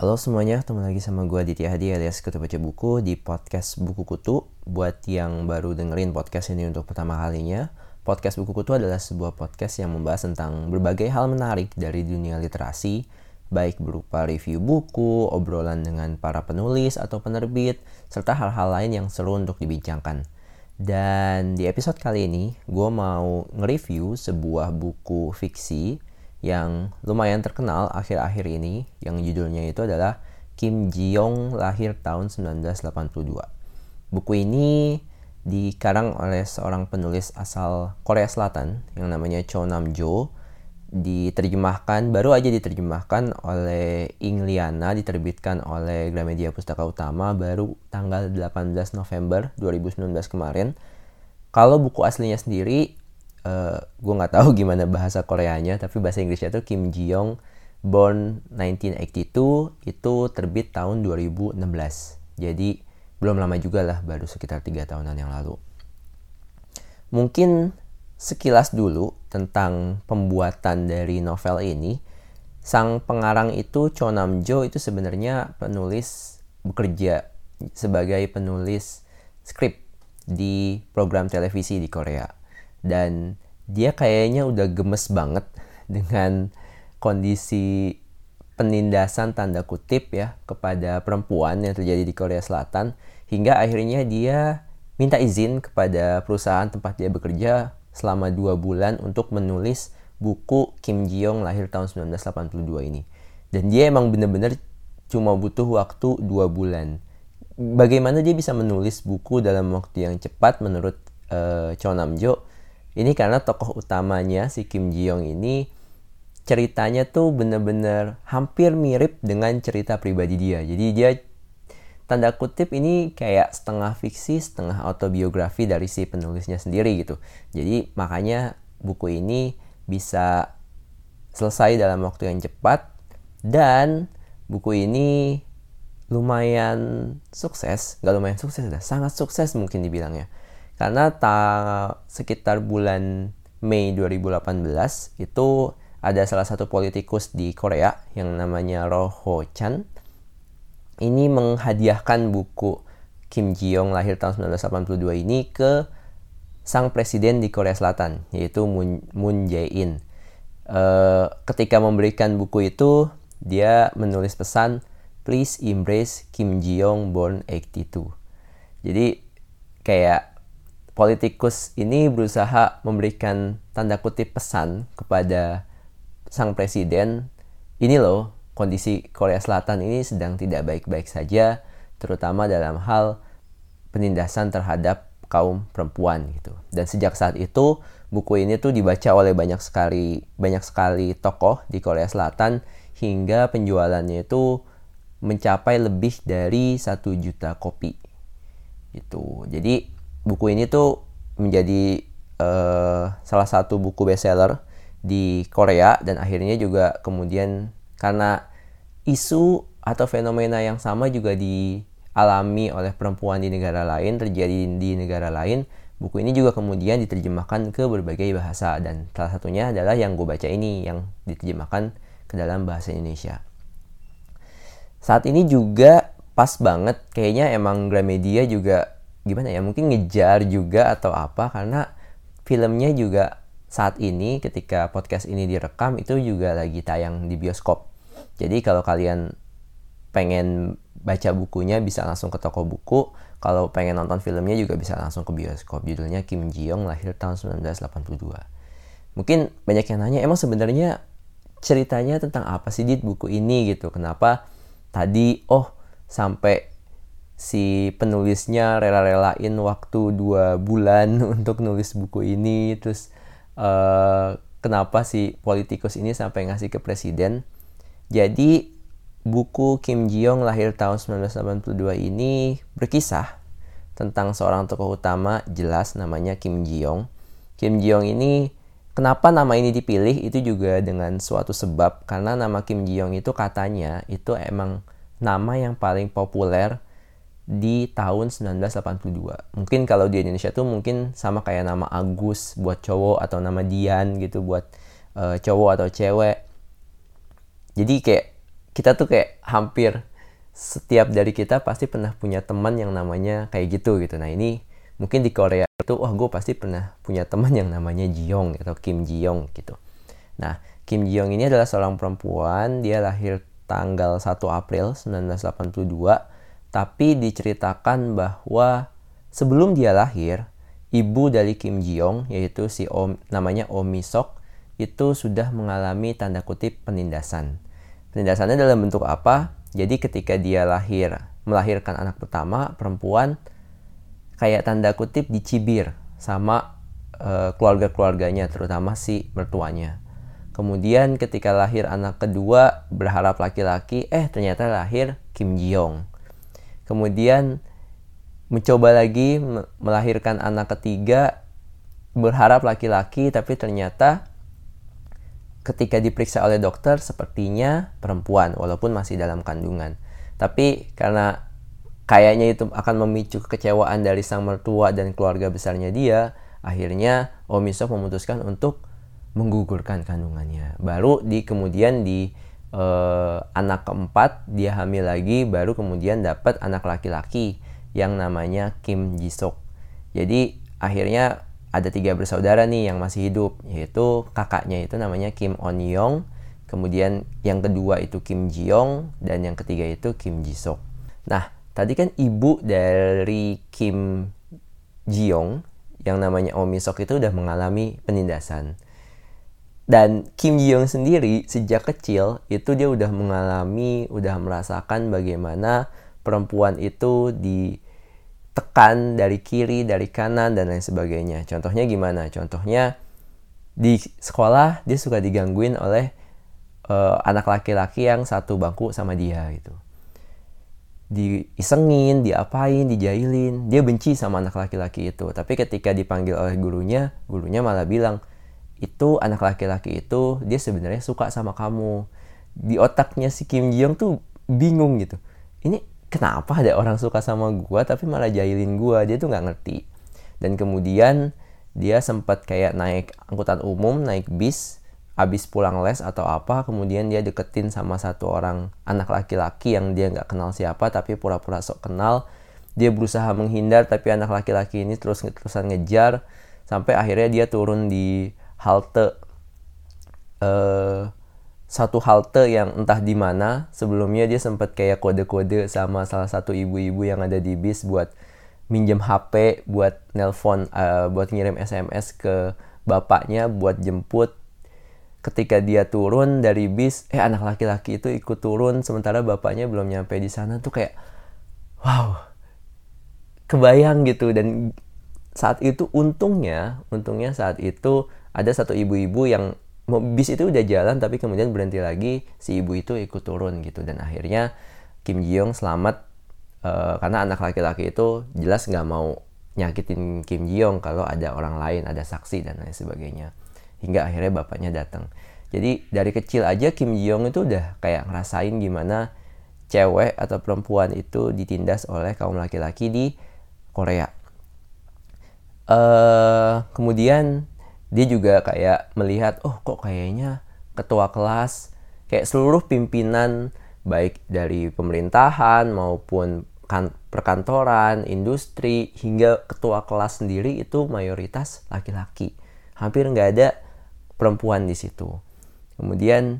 Halo semuanya, ketemu lagi sama gue Aditya Hadi alias Kutu Baca Buku di podcast Buku Kutu. Buat yang baru dengerin podcast ini untuk pertama kalinya, podcast Buku Kutu adalah sebuah podcast yang membahas tentang berbagai hal menarik dari dunia literasi, baik berupa review buku, obrolan dengan para penulis atau penerbit, serta hal-hal lain yang seru untuk dibincangkan. Dan di episode kali ini, gue mau nge-review sebuah buku fiksi yang lumayan terkenal akhir-akhir ini yang judulnya itu adalah Kim Ji Young lahir tahun 1982. Buku ini dikarang oleh seorang penulis asal Korea Selatan yang namanya Cho Nam Jo diterjemahkan baru aja diterjemahkan oleh Ing Liana diterbitkan oleh Gramedia Pustaka Utama baru tanggal 18 November 2019 kemarin kalau buku aslinya sendiri uh, eh, gue nggak tahu gimana bahasa Koreanya tapi bahasa Inggrisnya tuh Kim Ji Young born 1982 itu terbit tahun 2016 jadi belum lama juga lah baru sekitar tiga tahunan yang lalu. Mungkin sekilas dulu tentang pembuatan dari novel ini sang pengarang itu Cho Nam Jo itu sebenarnya penulis bekerja sebagai penulis skrip di program televisi di Korea. Dan dia kayaknya udah gemes banget dengan kondisi penindasan tanda kutip ya kepada perempuan yang terjadi di Korea Selatan hingga akhirnya dia minta izin kepada perusahaan tempat dia bekerja selama dua bulan untuk menulis buku Kim Ji Young lahir tahun 1982 ini. Dan dia emang bener-bener cuma butuh waktu dua bulan. Bagaimana dia bisa menulis buku dalam waktu yang cepat menurut uh, Cho Nam Jo ini karena tokoh utamanya si Kim Ji Young ini ceritanya tuh bener-bener hampir mirip dengan cerita pribadi dia. Jadi dia tanda kutip ini kayak setengah fiksi, setengah autobiografi dari si penulisnya sendiri gitu. Jadi makanya buku ini bisa selesai dalam waktu yang cepat dan buku ini lumayan sukses, gak lumayan sukses, dah sangat sukses mungkin dibilangnya karena ta sekitar bulan Mei 2018 itu ada salah satu politikus di Korea yang namanya Roh Chan. Ini menghadiahkan buku Kim Ji Young lahir tahun 1982 ini ke sang presiden di Korea Selatan yaitu Moon, Jae-in. E, ketika memberikan buku itu dia menulis pesan please embrace Kim Ji Young born 82. Jadi kayak politikus ini berusaha memberikan tanda kutip pesan kepada sang presiden, ini loh kondisi Korea Selatan ini sedang tidak baik-baik saja, terutama dalam hal penindasan terhadap kaum perempuan gitu. Dan sejak saat itu buku ini tuh dibaca oleh banyak sekali banyak sekali tokoh di Korea Selatan hingga penjualannya itu mencapai lebih dari satu juta kopi. Itu. Jadi buku ini tuh menjadi uh, salah satu buku bestseller di Korea dan akhirnya juga kemudian karena isu atau fenomena yang sama juga dialami oleh perempuan di negara lain terjadi di negara lain buku ini juga kemudian diterjemahkan ke berbagai bahasa dan salah satunya adalah yang gue baca ini yang diterjemahkan ke dalam bahasa Indonesia. Saat ini juga pas banget kayaknya emang Gramedia juga gimana ya mungkin ngejar juga atau apa karena filmnya juga saat ini ketika podcast ini direkam itu juga lagi tayang di bioskop. Jadi kalau kalian pengen baca bukunya bisa langsung ke toko buku kalau pengen nonton filmnya juga bisa langsung ke bioskop. Judulnya Kim Ji Young lahir tahun 1982 mungkin banyak yang nanya emang sebenarnya ceritanya tentang apa sih di buku ini? Gitu. Kenapa tadi oh sampai si penulisnya rela-relain waktu dua bulan untuk nulis buku ini. Terus uh, kenapa si politikus ini sampai ngasih ke presiden? Jadi buku Kim Ji Young lahir tahun 1982 ini berkisah tentang seorang tokoh utama jelas namanya Kim Ji Young Kim Ji Young ini kenapa nama ini dipilih? Itu juga dengan suatu sebab karena nama Kim Ji Young itu katanya itu emang nama yang paling populer di tahun 1982. Mungkin kalau di Indonesia tuh mungkin sama kayak nama Agus buat cowok atau nama Dian gitu buat uh, cowok atau cewek. Jadi kayak kita tuh kayak hampir setiap dari kita pasti pernah punya teman yang namanya kayak gitu gitu nah ini mungkin di Korea itu wah gue pasti pernah punya teman yang namanya Jiyoung atau Kim Jiyoung gitu nah Kim Jiyoung ini adalah seorang perempuan dia lahir tanggal 1 April 1982 tapi diceritakan bahwa sebelum dia lahir ibu dari Kim Jiyoung yaitu si Om namanya Omi Sok itu sudah mengalami tanda kutip penindasan penindasannya dalam bentuk apa jadi ketika dia lahir, melahirkan anak pertama, perempuan kayak tanda kutip dicibir sama uh, keluarga-keluarganya, terutama si mertuanya. Kemudian ketika lahir anak kedua berharap laki-laki, eh ternyata lahir Kim Ji-young. Kemudian mencoba lagi melahirkan anak ketiga berharap laki-laki tapi ternyata ketika diperiksa oleh dokter sepertinya perempuan walaupun masih dalam kandungan. Tapi karena kayaknya itu akan memicu kekecewaan dari sang mertua dan keluarga besarnya dia, akhirnya Omiso memutuskan untuk menggugurkan kandungannya. Baru di kemudian di eh, anak keempat dia hamil lagi, baru kemudian dapat anak laki-laki yang namanya Kim Jisok. Jadi akhirnya ada tiga bersaudara nih yang masih hidup yaitu kakaknya itu namanya Kim On Yong kemudian yang kedua itu Kim Ji Yong dan yang ketiga itu Kim Ji Sok nah tadi kan ibu dari Kim Ji Yong yang namanya Omi Sok itu udah mengalami penindasan dan Kim Ji Yong sendiri sejak kecil itu dia udah mengalami udah merasakan bagaimana perempuan itu di tekan dari kiri, dari kanan dan lain sebagainya. Contohnya gimana? Contohnya di sekolah dia suka digangguin oleh uh, anak laki-laki yang satu bangku sama dia gitu. Diisengin, diapain, dijailin. Dia benci sama anak laki-laki itu. Tapi ketika dipanggil oleh gurunya, gurunya malah bilang, itu anak laki-laki itu dia sebenarnya suka sama kamu. Di otaknya si Kim Ji Young tuh bingung gitu. Ini kenapa ada orang suka sama gue tapi malah jahilin gue dia tuh nggak ngerti dan kemudian dia sempat kayak naik angkutan umum naik bis abis pulang les atau apa kemudian dia deketin sama satu orang anak laki-laki yang dia nggak kenal siapa tapi pura-pura sok kenal dia berusaha menghindar tapi anak laki-laki ini terus terusan ngejar sampai akhirnya dia turun di halte uh, satu halte yang entah di mana sebelumnya dia sempat kayak kode-kode sama salah satu ibu-ibu yang ada di bis buat minjem HP buat nelpon uh, buat ngirim SMS ke bapaknya buat jemput. Ketika dia turun dari bis eh anak laki-laki itu ikut turun sementara bapaknya belum nyampe di sana tuh kayak wow kebayang gitu. Dan saat itu untungnya untungnya saat itu ada satu ibu-ibu yang bis itu udah jalan tapi kemudian berhenti lagi si ibu itu ikut turun gitu. Dan akhirnya Kim Ji Young selamat uh, karena anak laki-laki itu jelas nggak mau nyakitin Kim Ji Young kalau ada orang lain ada saksi dan lain sebagainya. Hingga akhirnya bapaknya datang. Jadi dari kecil aja Kim Ji Young itu udah kayak ngerasain gimana cewek atau perempuan itu ditindas oleh kaum laki-laki di Korea. Uh, kemudian dia juga kayak melihat oh kok kayaknya ketua kelas kayak seluruh pimpinan baik dari pemerintahan maupun kan, perkantoran, industri hingga ketua kelas sendiri itu mayoritas laki-laki. Hampir nggak ada perempuan di situ. Kemudian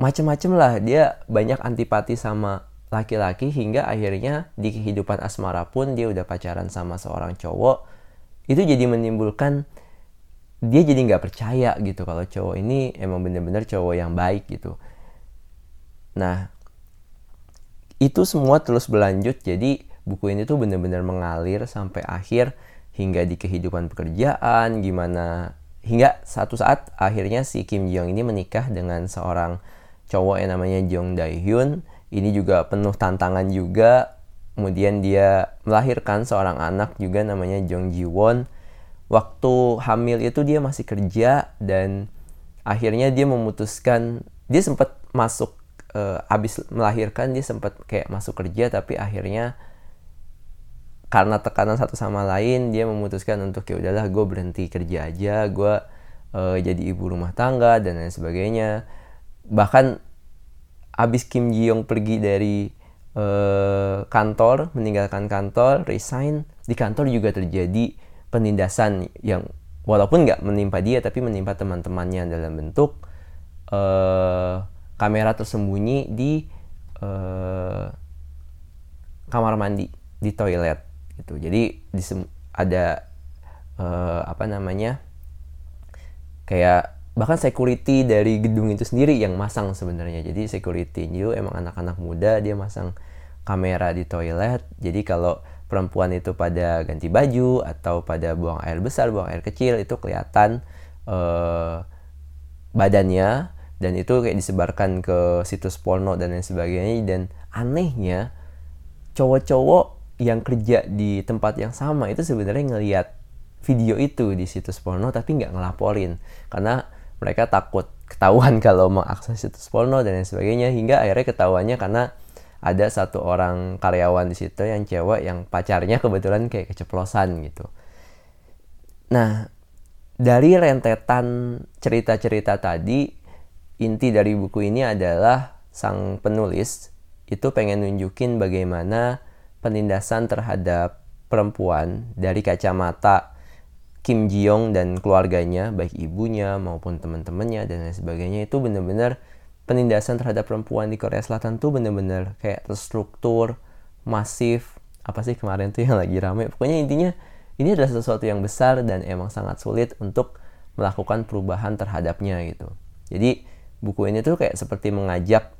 macem-macem lah dia banyak antipati sama laki-laki hingga akhirnya di kehidupan asmara pun dia udah pacaran sama seorang cowok. Itu jadi menimbulkan dia jadi nggak percaya gitu kalau cowok ini emang bener-bener cowok yang baik gitu. Nah itu semua terus berlanjut. Jadi buku ini tuh bener-bener mengalir sampai akhir hingga di kehidupan pekerjaan gimana hingga satu saat akhirnya si Kim Jong ini menikah dengan seorang cowok yang namanya Jong Dae Hyun. Ini juga penuh tantangan juga kemudian dia melahirkan seorang anak juga namanya Jong Ji Won. Waktu hamil itu dia masih kerja dan akhirnya dia memutuskan dia sempat masuk uh, abis melahirkan dia sempat kayak masuk kerja tapi akhirnya karena tekanan satu sama lain dia memutuskan untuk ya udahlah gue berhenti kerja aja gue uh, jadi ibu rumah tangga dan lain sebagainya. Bahkan abis Kim Ji Young pergi dari uh, kantor meninggalkan kantor resign. Di kantor juga terjadi penindasan yang walaupun nggak menimpa dia tapi menimpa teman-temannya dalam bentuk uh, kamera tersembunyi di uh, kamar mandi di toilet gitu. Jadi di ada uh, apa namanya kayak bahkan security dari gedung itu sendiri yang masang sebenarnya. Jadi security itu emang anak-anak muda dia masang kamera di toilet. Jadi kalau perempuan itu pada ganti baju atau pada buang air besar buang air kecil itu kelihatan uh, badannya. Dan itu kayak disebarkan ke situs porno dan lain sebagainya. Dan anehnya cowok-cowok yang kerja di tempat yang sama itu sebenarnya ngelihat video itu di situs porno tapi nggak ngelaporin. Karena mereka takut ketahuan kalau mengakses situs porno dan lain sebagainya hingga akhirnya ketahuannya karena ada satu orang karyawan di situ yang cewek yang pacarnya kebetulan kayak keceplosan gitu. Nah, dari rentetan cerita-cerita tadi, inti dari buku ini adalah sang penulis itu pengen nunjukin bagaimana penindasan terhadap perempuan dari kacamata Kim Ji Young dan keluarganya, baik ibunya maupun teman-temannya dan lain sebagainya itu benar-benar penindasan terhadap perempuan di Korea Selatan tuh benar-benar kayak terstruktur, masif, apa sih kemarin tuh yang lagi rame. Pokoknya intinya ini adalah sesuatu yang besar dan emang sangat sulit untuk melakukan perubahan terhadapnya gitu. Jadi buku ini tuh kayak seperti mengajak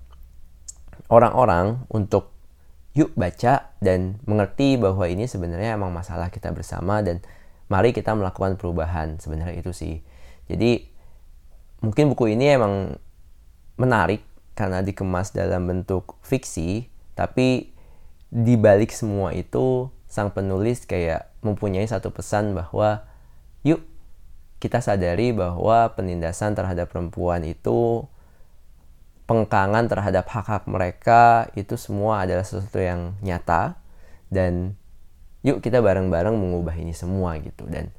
orang-orang untuk yuk baca dan mengerti bahwa ini sebenarnya emang masalah kita bersama dan mari kita melakukan perubahan sebenarnya itu sih jadi mungkin buku ini emang menarik karena dikemas dalam bentuk fiksi tapi di balik semua itu sang penulis kayak mempunyai satu pesan bahwa yuk kita sadari bahwa penindasan terhadap perempuan itu pengkangan terhadap hak-hak mereka itu semua adalah sesuatu yang nyata dan yuk kita bareng-bareng mengubah ini semua gitu. Dan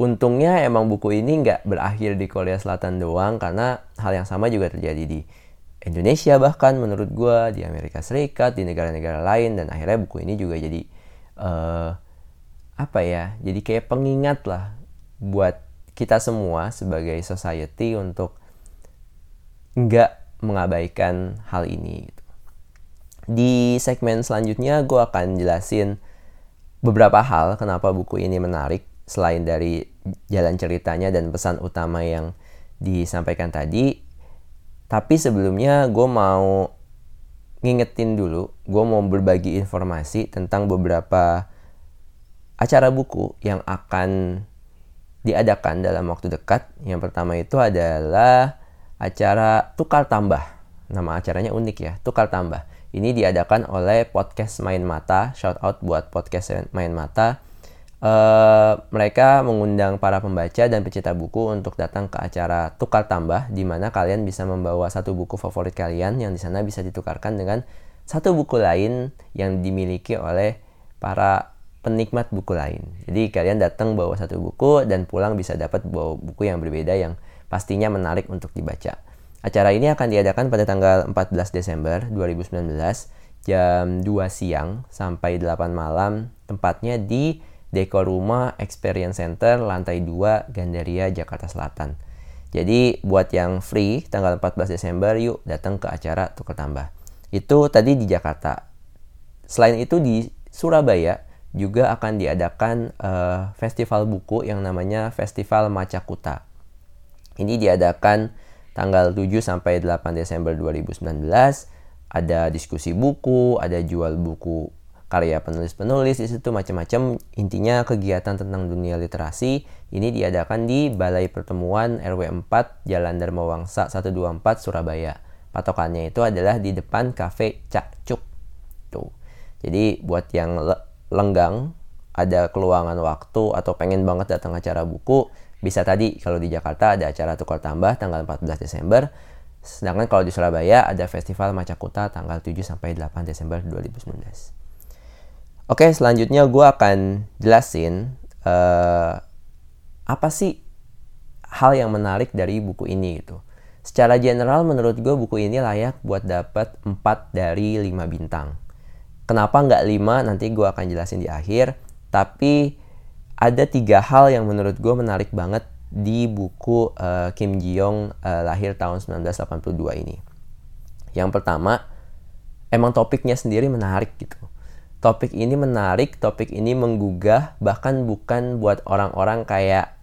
untungnya emang buku ini nggak berakhir di Korea Selatan doang karena hal yang sama juga terjadi di Indonesia bahkan menurut gue di Amerika Serikat di negara-negara lain dan akhirnya buku ini juga jadi uh, apa ya jadi kayak pengingat lah buat kita semua sebagai society untuk nggak mengabaikan hal ini gitu. Di segmen selanjutnya gue akan jelasin beberapa hal kenapa buku ini menarik selain dari jalan ceritanya dan pesan utama yang disampaikan tadi. Tapi sebelumnya gue mau ngingetin dulu, gue mau berbagi informasi tentang beberapa acara buku yang akan diadakan dalam waktu dekat. Yang pertama itu adalah acara Tukar Tambah. Nama acaranya unik ya, Tukar Tambah ini diadakan oleh podcast Main Mata. Shout out buat podcast Main Mata. Uh, mereka mengundang para pembaca dan pecinta buku untuk datang ke acara tukar tambah di mana kalian bisa membawa satu buku favorit kalian yang di sana bisa ditukarkan dengan satu buku lain yang dimiliki oleh para penikmat buku lain. Jadi kalian datang bawa satu buku dan pulang bisa dapat bawa buku yang berbeda yang pastinya menarik untuk dibaca. Acara ini akan diadakan pada tanggal 14 Desember 2019 jam 2 siang sampai 8 malam tempatnya di Dekor Rumah Experience Center lantai 2 Gandaria Jakarta Selatan. Jadi buat yang free tanggal 14 Desember yuk datang ke acara tukar tambah. Itu tadi di Jakarta. Selain itu di Surabaya juga akan diadakan uh, festival buku yang namanya Festival Macakuta. Ini diadakan tanggal 7 sampai 8 Desember 2019 ada diskusi buku, ada jual buku karya penulis-penulis di situ macam-macam intinya kegiatan tentang dunia literasi ini diadakan di Balai Pertemuan RW 4 Jalan Dharma Wangsa 124 Surabaya patokannya itu adalah di depan kafe Cak Cuk tuh jadi buat yang lenggang ada keluangan waktu atau pengen banget datang acara buku bisa tadi kalau di Jakarta ada acara tukar tambah tanggal 14 Desember. Sedangkan kalau di Surabaya ada festival Macakuta tanggal 7 sampai 8 Desember 2019. Oke, selanjutnya gue akan jelasin uh, apa sih hal yang menarik dari buku ini gitu. secara general menurut gue buku ini layak buat dapat 4 dari 5 bintang. Kenapa nggak 5 nanti gue akan jelasin di akhir. Tapi ada tiga hal yang menurut gue menarik banget di buku uh, Kim Ji Young uh, lahir tahun 1982 ini. Yang pertama, emang topiknya sendiri menarik gitu. Topik ini menarik, topik ini menggugah, bahkan bukan buat orang-orang kayak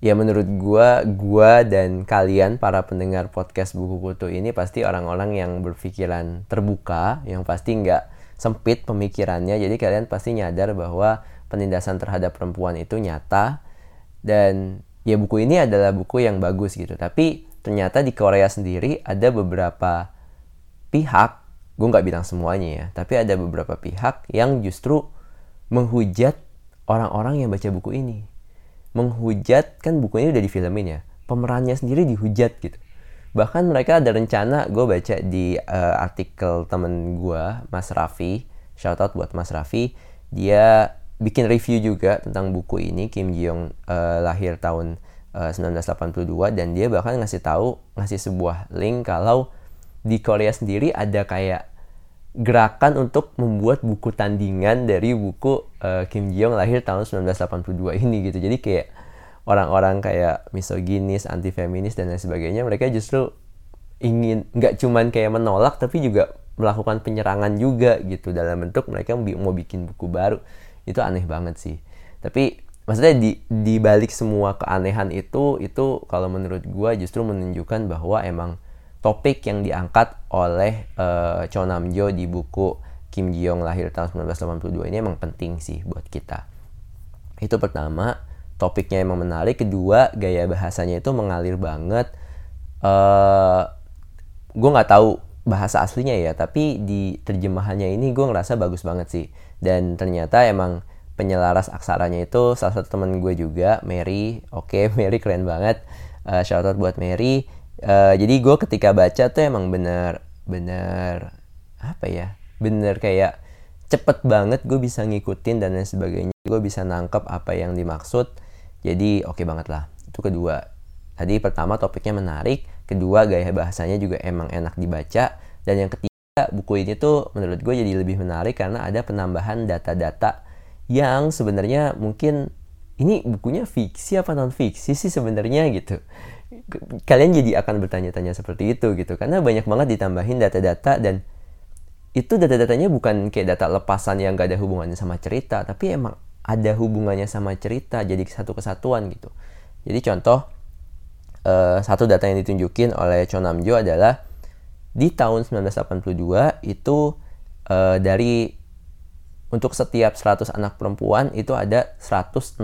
ya menurut gue, gue dan kalian para pendengar podcast buku kutu ini pasti orang-orang yang berpikiran terbuka, yang pasti nggak sempit pemikirannya. Jadi kalian pasti nyadar bahwa penindasan terhadap perempuan itu nyata. Dan ya buku ini adalah buku yang bagus gitu. Tapi ternyata di Korea sendiri ada beberapa pihak gue nggak bilang semuanya ya tapi ada beberapa pihak yang justru menghujat orang-orang yang baca buku ini. Menghujat kan buku ini udah difilmin ya pemerannya sendiri dihujat gitu. Bahkan mereka ada rencana gue baca di uh, artikel temen gue Mas Raffi shoutout buat Mas Raffi dia bikin review juga tentang buku ini Kim Ji Young uh, lahir tahun uh, eh, 1982 dan dia bahkan ngasih tahu ngasih sebuah link kalau di Korea sendiri ada kayak gerakan untuk membuat buku tandingan dari buku uh, Kim Ji Young lahir tahun 1982 ini gitu jadi kayak orang-orang kayak misoginis, anti feminis dan lain sebagainya, mereka justru ingin nggak cuman kayak menolak tapi juga melakukan penyerangan juga gitu dalam bentuk mereka mau bikin buku baru. Itu aneh banget sih. Tapi maksudnya di di balik semua keanehan itu itu kalau menurut gue justru menunjukkan bahwa emang topik yang diangkat oleh uh, Cho Nam Jo di buku Kim Ji Young lahir tahun 1982 ini emang penting sih buat kita. Itu pertama topiknya emang menarik. Kedua gaya bahasanya itu mengalir banget. Uh, eh, gue nggak tahu bahasa aslinya ya tapi di terjemahannya ini gue ngerasa bagus banget sih. Dan ternyata emang penyelaras aksaranya itu salah satu temen gue juga Mary. Oke okay, Mary keren banget. Uh, shout out buat Mary uh, jadi gue ketika baca tuh emang bener bener apa ya bener kayak cepet banget gue bisa ngikutin dan lain sebagainya gue bisa nangkep apa yang dimaksud jadi oke okay banget lah. Itu kedua. Tadi pertama topiknya menarik, kedua gaya bahasanya juga emang enak dibaca, dan yang ketiga buku ini tuh menurut gue jadi lebih menarik karena ada penambahan data-data yang sebenarnya mungkin ini bukunya fiksi apa non fiksi sih sebenarnya gitu. Kalian jadi akan bertanya-tanya seperti itu gitu karena banyak banget ditambahin data-data dan itu data-datanya bukan kayak data lepasan yang gak ada hubungannya sama cerita tapi emang ada hubungannya sama cerita jadi satu kesatuan gitu jadi contoh uh, satu data yang ditunjukin oleh Cho Namjo adalah di tahun 1982 itu uh, dari untuk setiap 100 anak perempuan itu ada 106,8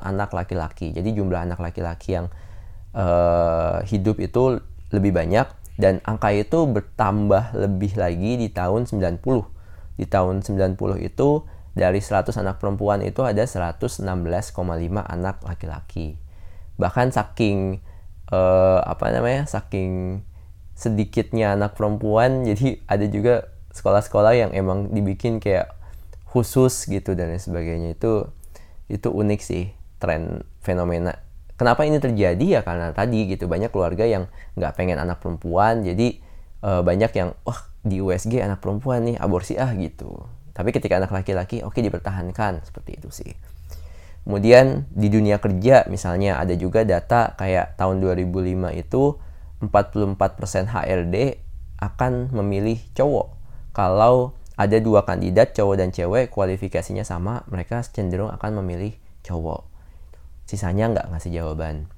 anak laki-laki. Jadi jumlah anak laki-laki yang uh, hidup itu lebih banyak dan angka itu bertambah lebih lagi di tahun 90. Di tahun 90 itu dari 100 anak perempuan itu ada 116,5 anak laki-laki. Bahkan saking uh, apa namanya? saking sedikitnya anak perempuan jadi ada juga sekolah-sekolah yang emang dibikin kayak khusus gitu dan lain sebagainya. Itu itu unik sih tren fenomena. Kenapa ini terjadi? Ya karena tadi gitu banyak keluarga yang nggak pengen anak perempuan. Jadi uh, banyak yang wah di USG anak perempuan nih aborsi ah gitu. Tapi ketika anak laki-laki, oke okay, dipertahankan. Seperti itu sih. Kemudian di dunia kerja misalnya ada juga data kayak tahun 2005 itu 44% HRD akan memilih cowok. Kalau ada dua kandidat cowok dan cewek kualifikasinya sama, mereka cenderung akan memilih cowok. Sisanya nggak ngasih jawaban.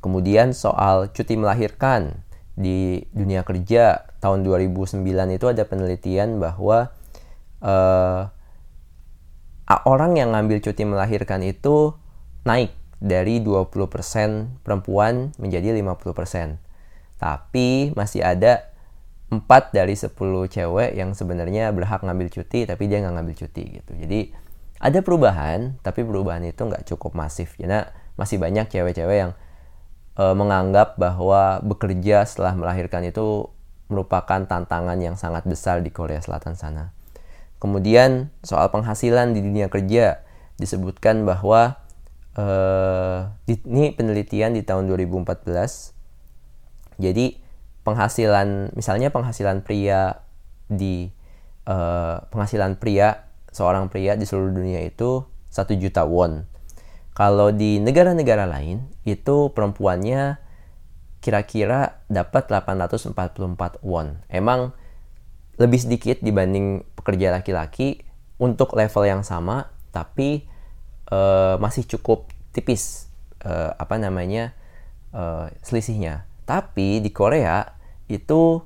Kemudian soal cuti melahirkan di dunia kerja tahun 2009 itu ada penelitian bahwa uh, orang yang ngambil cuti melahirkan itu naik dari 20% perempuan menjadi 50%. Tapi masih ada 4 dari 10 cewek yang sebenarnya berhak ngambil cuti tapi dia nggak ngambil cuti gitu. Jadi ada perubahan, tapi perubahan itu nggak cukup masif. Karena masih banyak cewek-cewek yang e, menganggap bahwa bekerja setelah melahirkan itu merupakan tantangan yang sangat besar di Korea Selatan sana. Kemudian soal penghasilan di dunia kerja disebutkan bahwa di, ini penelitian di tahun 2014 Jadi penghasilan misalnya penghasilan pria di uh, penghasilan pria seorang pria di seluruh dunia itu satu juta won. Kalau di negara-negara lain itu perempuannya kira-kira dapat 844 won. Emang lebih sedikit dibanding pekerja laki-laki untuk level yang sama, tapi uh, masih cukup tipis uh, apa namanya uh, selisihnya. Tapi di Korea itu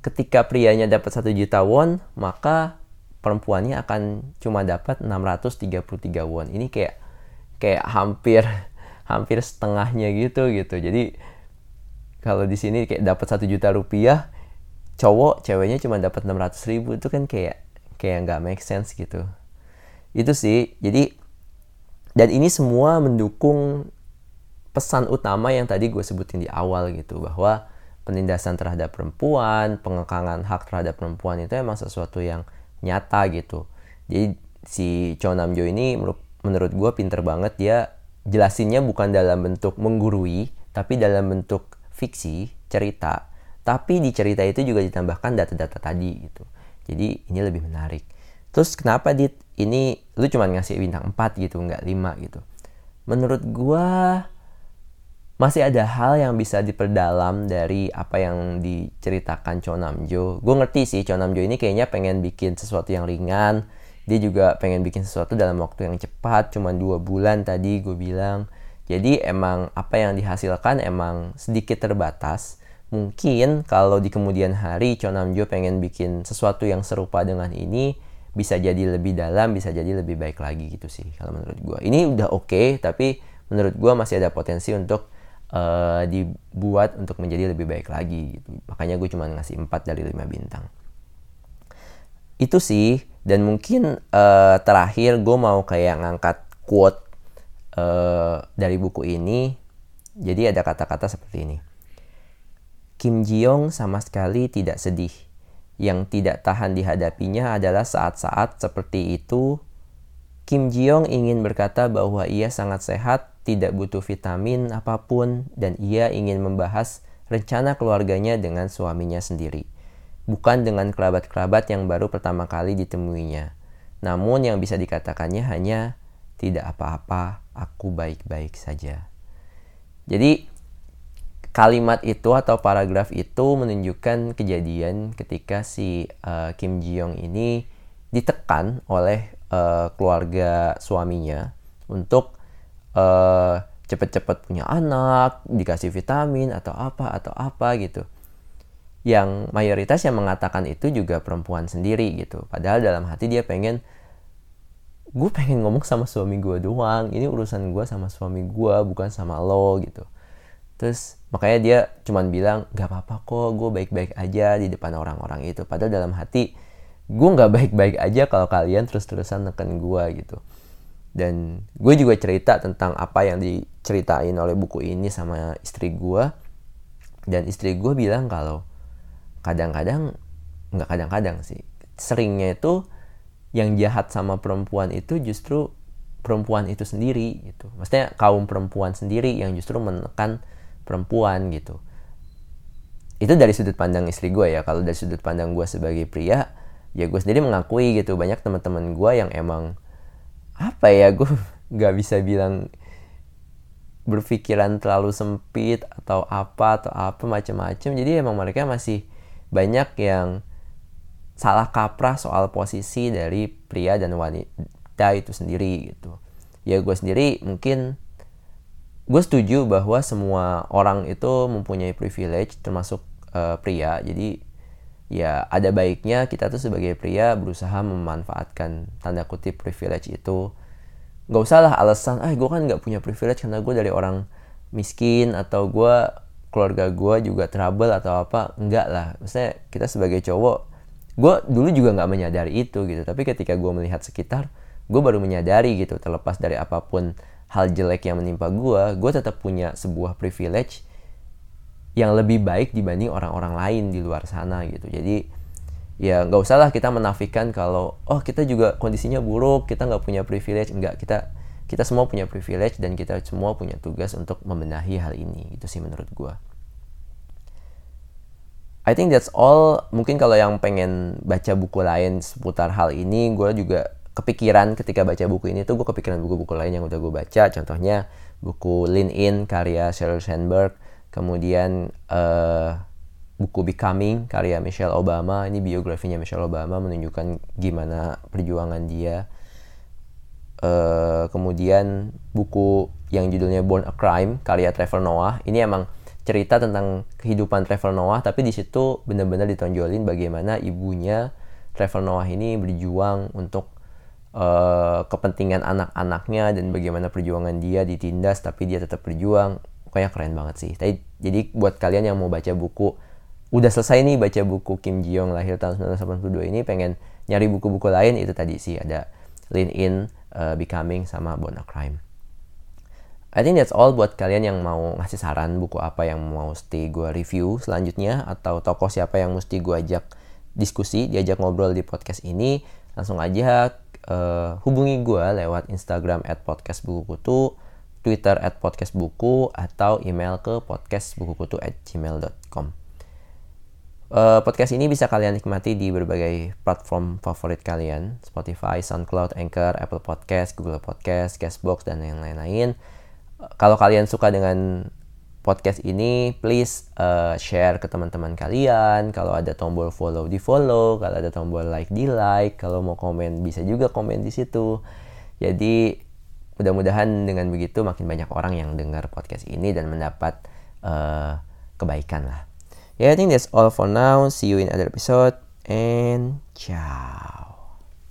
ketika prianya dapat satu juta won, maka perempuannya akan cuma dapat 633 won. Ini kayak kayak hampir hampir setengahnya gitu gitu. Jadi kalau di sini kayak dapat satu juta rupiah, cowok ceweknya cuma dapat 600 ribu itu kan kayak kayak nggak make sense gitu. Itu sih. Jadi dan ini semua mendukung pesan utama yang tadi gue sebutin di awal gitu bahwa penindasan terhadap perempuan, pengekangan hak terhadap perempuan itu emang sesuatu yang nyata gitu. Jadi si Cho Nam Jo ini menurut, gue pinter banget dia jelasinnya bukan dalam bentuk menggurui, tapi dalam bentuk fiksi, cerita. Tapi di cerita itu juga ditambahkan data-data tadi gitu. Jadi ini lebih menarik. Terus kenapa dit ini lu cuma ngasih bintang 4 gitu, nggak 5 gitu. Menurut gue masih ada hal yang bisa diperdalam dari apa yang diceritakan Cho Namjo. Gue ngerti sih Cho Namjo ini kayaknya pengen bikin sesuatu yang ringan. Dia juga pengen bikin sesuatu dalam waktu yang cepat, cuma dua bulan tadi gue bilang. Jadi emang apa yang dihasilkan emang sedikit terbatas. Mungkin kalau di kemudian hari Cho Namjo pengen bikin sesuatu yang serupa dengan ini, bisa jadi lebih dalam, bisa jadi lebih baik lagi gitu sih kalau menurut gue. Ini udah oke, okay, tapi menurut gue masih ada potensi untuk uh, dibuat untuk menjadi lebih baik lagi gitu. Makanya gue cuma ngasih 4 dari 5 bintang. Itu sih dan mungkin uh, terakhir gue mau kayak ngangkat quote uh, dari buku ini. Jadi ada kata-kata seperti ini. Kim Ji Young sama sekali tidak sedih. Yang tidak tahan dihadapinya adalah saat-saat seperti itu Kim Ji Young ingin berkata bahwa ia sangat sehat tidak butuh vitamin apa pun, dan ia ingin membahas rencana keluarganya dengan suaminya sendiri, bukan dengan kerabat-kerabat yang baru pertama kali ditemuinya. Namun yang bisa dikatakannya hanya tidak apa-apa, aku baik-baik saja. Jadi kalimat itu atau paragraf itu menunjukkan kejadian ketika si uh, Kim Ji Young ini ditekan oleh uh, keluarga suaminya untuk uh, cepet-cepet punya anak, dikasih vitamin atau apa atau apa gitu. Yang mayoritas yang mengatakan itu juga perempuan sendiri gitu. Padahal dalam hati dia pengen gue pengen ngomong sama suami gue doang. Ini urusan gue sama suami gue bukan sama lo gitu. Terus makanya dia cuman bilang gak apa-apa kok gue baik-baik aja di depan orang-orang itu. Padahal dalam hati gue nggak baik-baik aja kalau kalian terus-terusan neken gue gitu dan gue juga cerita tentang apa yang diceritain oleh buku ini sama istri gue. Dan istri gue bilang kalau kadang-kadang nggak kadang-kadang sih seringnya itu yang jahat sama perempuan itu justru perempuan itu sendiri gitu. Maksudnya kaum perempuan sendiri yang justru menekan perempuan gitu. Itu dari sudut pandang istri gue ya. Kalau dari sudut pandang gue sebagai pria ya gue sendiri mengakui gitu. Banyak teman-teman gue yang emang apa ya gue nggak bisa bilang berpikiran terlalu sempit atau apa atau apa macam-macam. Jadi emang mereka masih banyak yang salah kaprah soal posisi dari pria dan wanita itu sendiri gitu. Ya gue sendiri mungkin gue setuju bahwa semua orang itu mempunyai privilege termasuk uh, pria. Jadi ya ada baiknya kita tuh sebagai pria berusaha memanfaatkan tanda kutip privilege itu. Nggak usah lah alasan ah gue kan nggak punya privilege karena gue dari orang miskin atau gue keluarga gue juga trouble atau apa. Enggak lah. Maksudnya kita sebagai cowok gue dulu juga nggak menyadari itu gitu. Tapi ketika gue melihat sekitar gue baru menyadari gitu terlepas dari apa pun hal jelek yang menimpa gue gue tetap punya sebuah privilege yang lebih baik dibanding orang-orang lain di luar sana gitu jadi ya nggak usah lah kita menafikan kalau oh kita juga kondisinya buruk kita nggak punya privilege enggak kita kita semua punya privilege dan kita semua punya tugas untuk membenahi hal ini itu sih menurut gue I think that's all. Mungkin kalau yang pengen baca buku lain seputar hal ini, gue juga kepikiran ketika baca buku ini tuh gue kepikiran buku-buku lain yang udah gue baca. Contohnya buku Lean In karya Sheryl Sandberg, kemudian uh, buku Becoming karya Michelle Obama. Ini biografinya Michelle Obama menunjukkan gimana perjuangan dia. Uh, kemudian buku yang judulnya Born a Crime karya Trevor Noah. Ini emang cerita tentang kehidupan Trevor Noah tapi di situ benar-benar ditonjolin bagaimana ibunya Trevor Noah ini berjuang untuk uh, kepentingan anak-anaknya dan bagaimana perjuangan dia ditindas tapi dia tetap berjuang pokoknya keren banget sih. Tapi, jadi buat kalian yang mau baca buku udah selesai nih baca buku Kim Ji Young lahir tahun 1982 ini pengen nyari buku-buku lain itu tadi sih. Ada Lean In, uh, Becoming sama Bona Crime. I think that's all buat kalian yang mau ngasih saran buku apa yang mau mesti gue review selanjutnya atau tokoh siapa yang mesti gue ajak diskusi, diajak ngobrol di podcast ini, langsung aja uh, hubungi gue lewat Instagram at podcast buku kutu, Twitter at podcast buku, atau email ke podcastbukukutu at gmail.com. Uh, podcast ini bisa kalian nikmati di berbagai platform favorit kalian, Spotify, SoundCloud, Anchor, Apple Podcast, Google Podcast, Castbox, dan yang lain-lain kalau kalian suka dengan podcast ini, please uh, share ke teman-teman kalian. Kalau ada tombol follow di follow, kalau ada tombol like di like, kalau mau komen bisa juga komen di situ. Jadi mudah-mudahan dengan begitu makin banyak orang yang dengar podcast ini dan mendapat uh, kebaikan lah. Yeah, I think that's all for now. See you in other episode and ciao.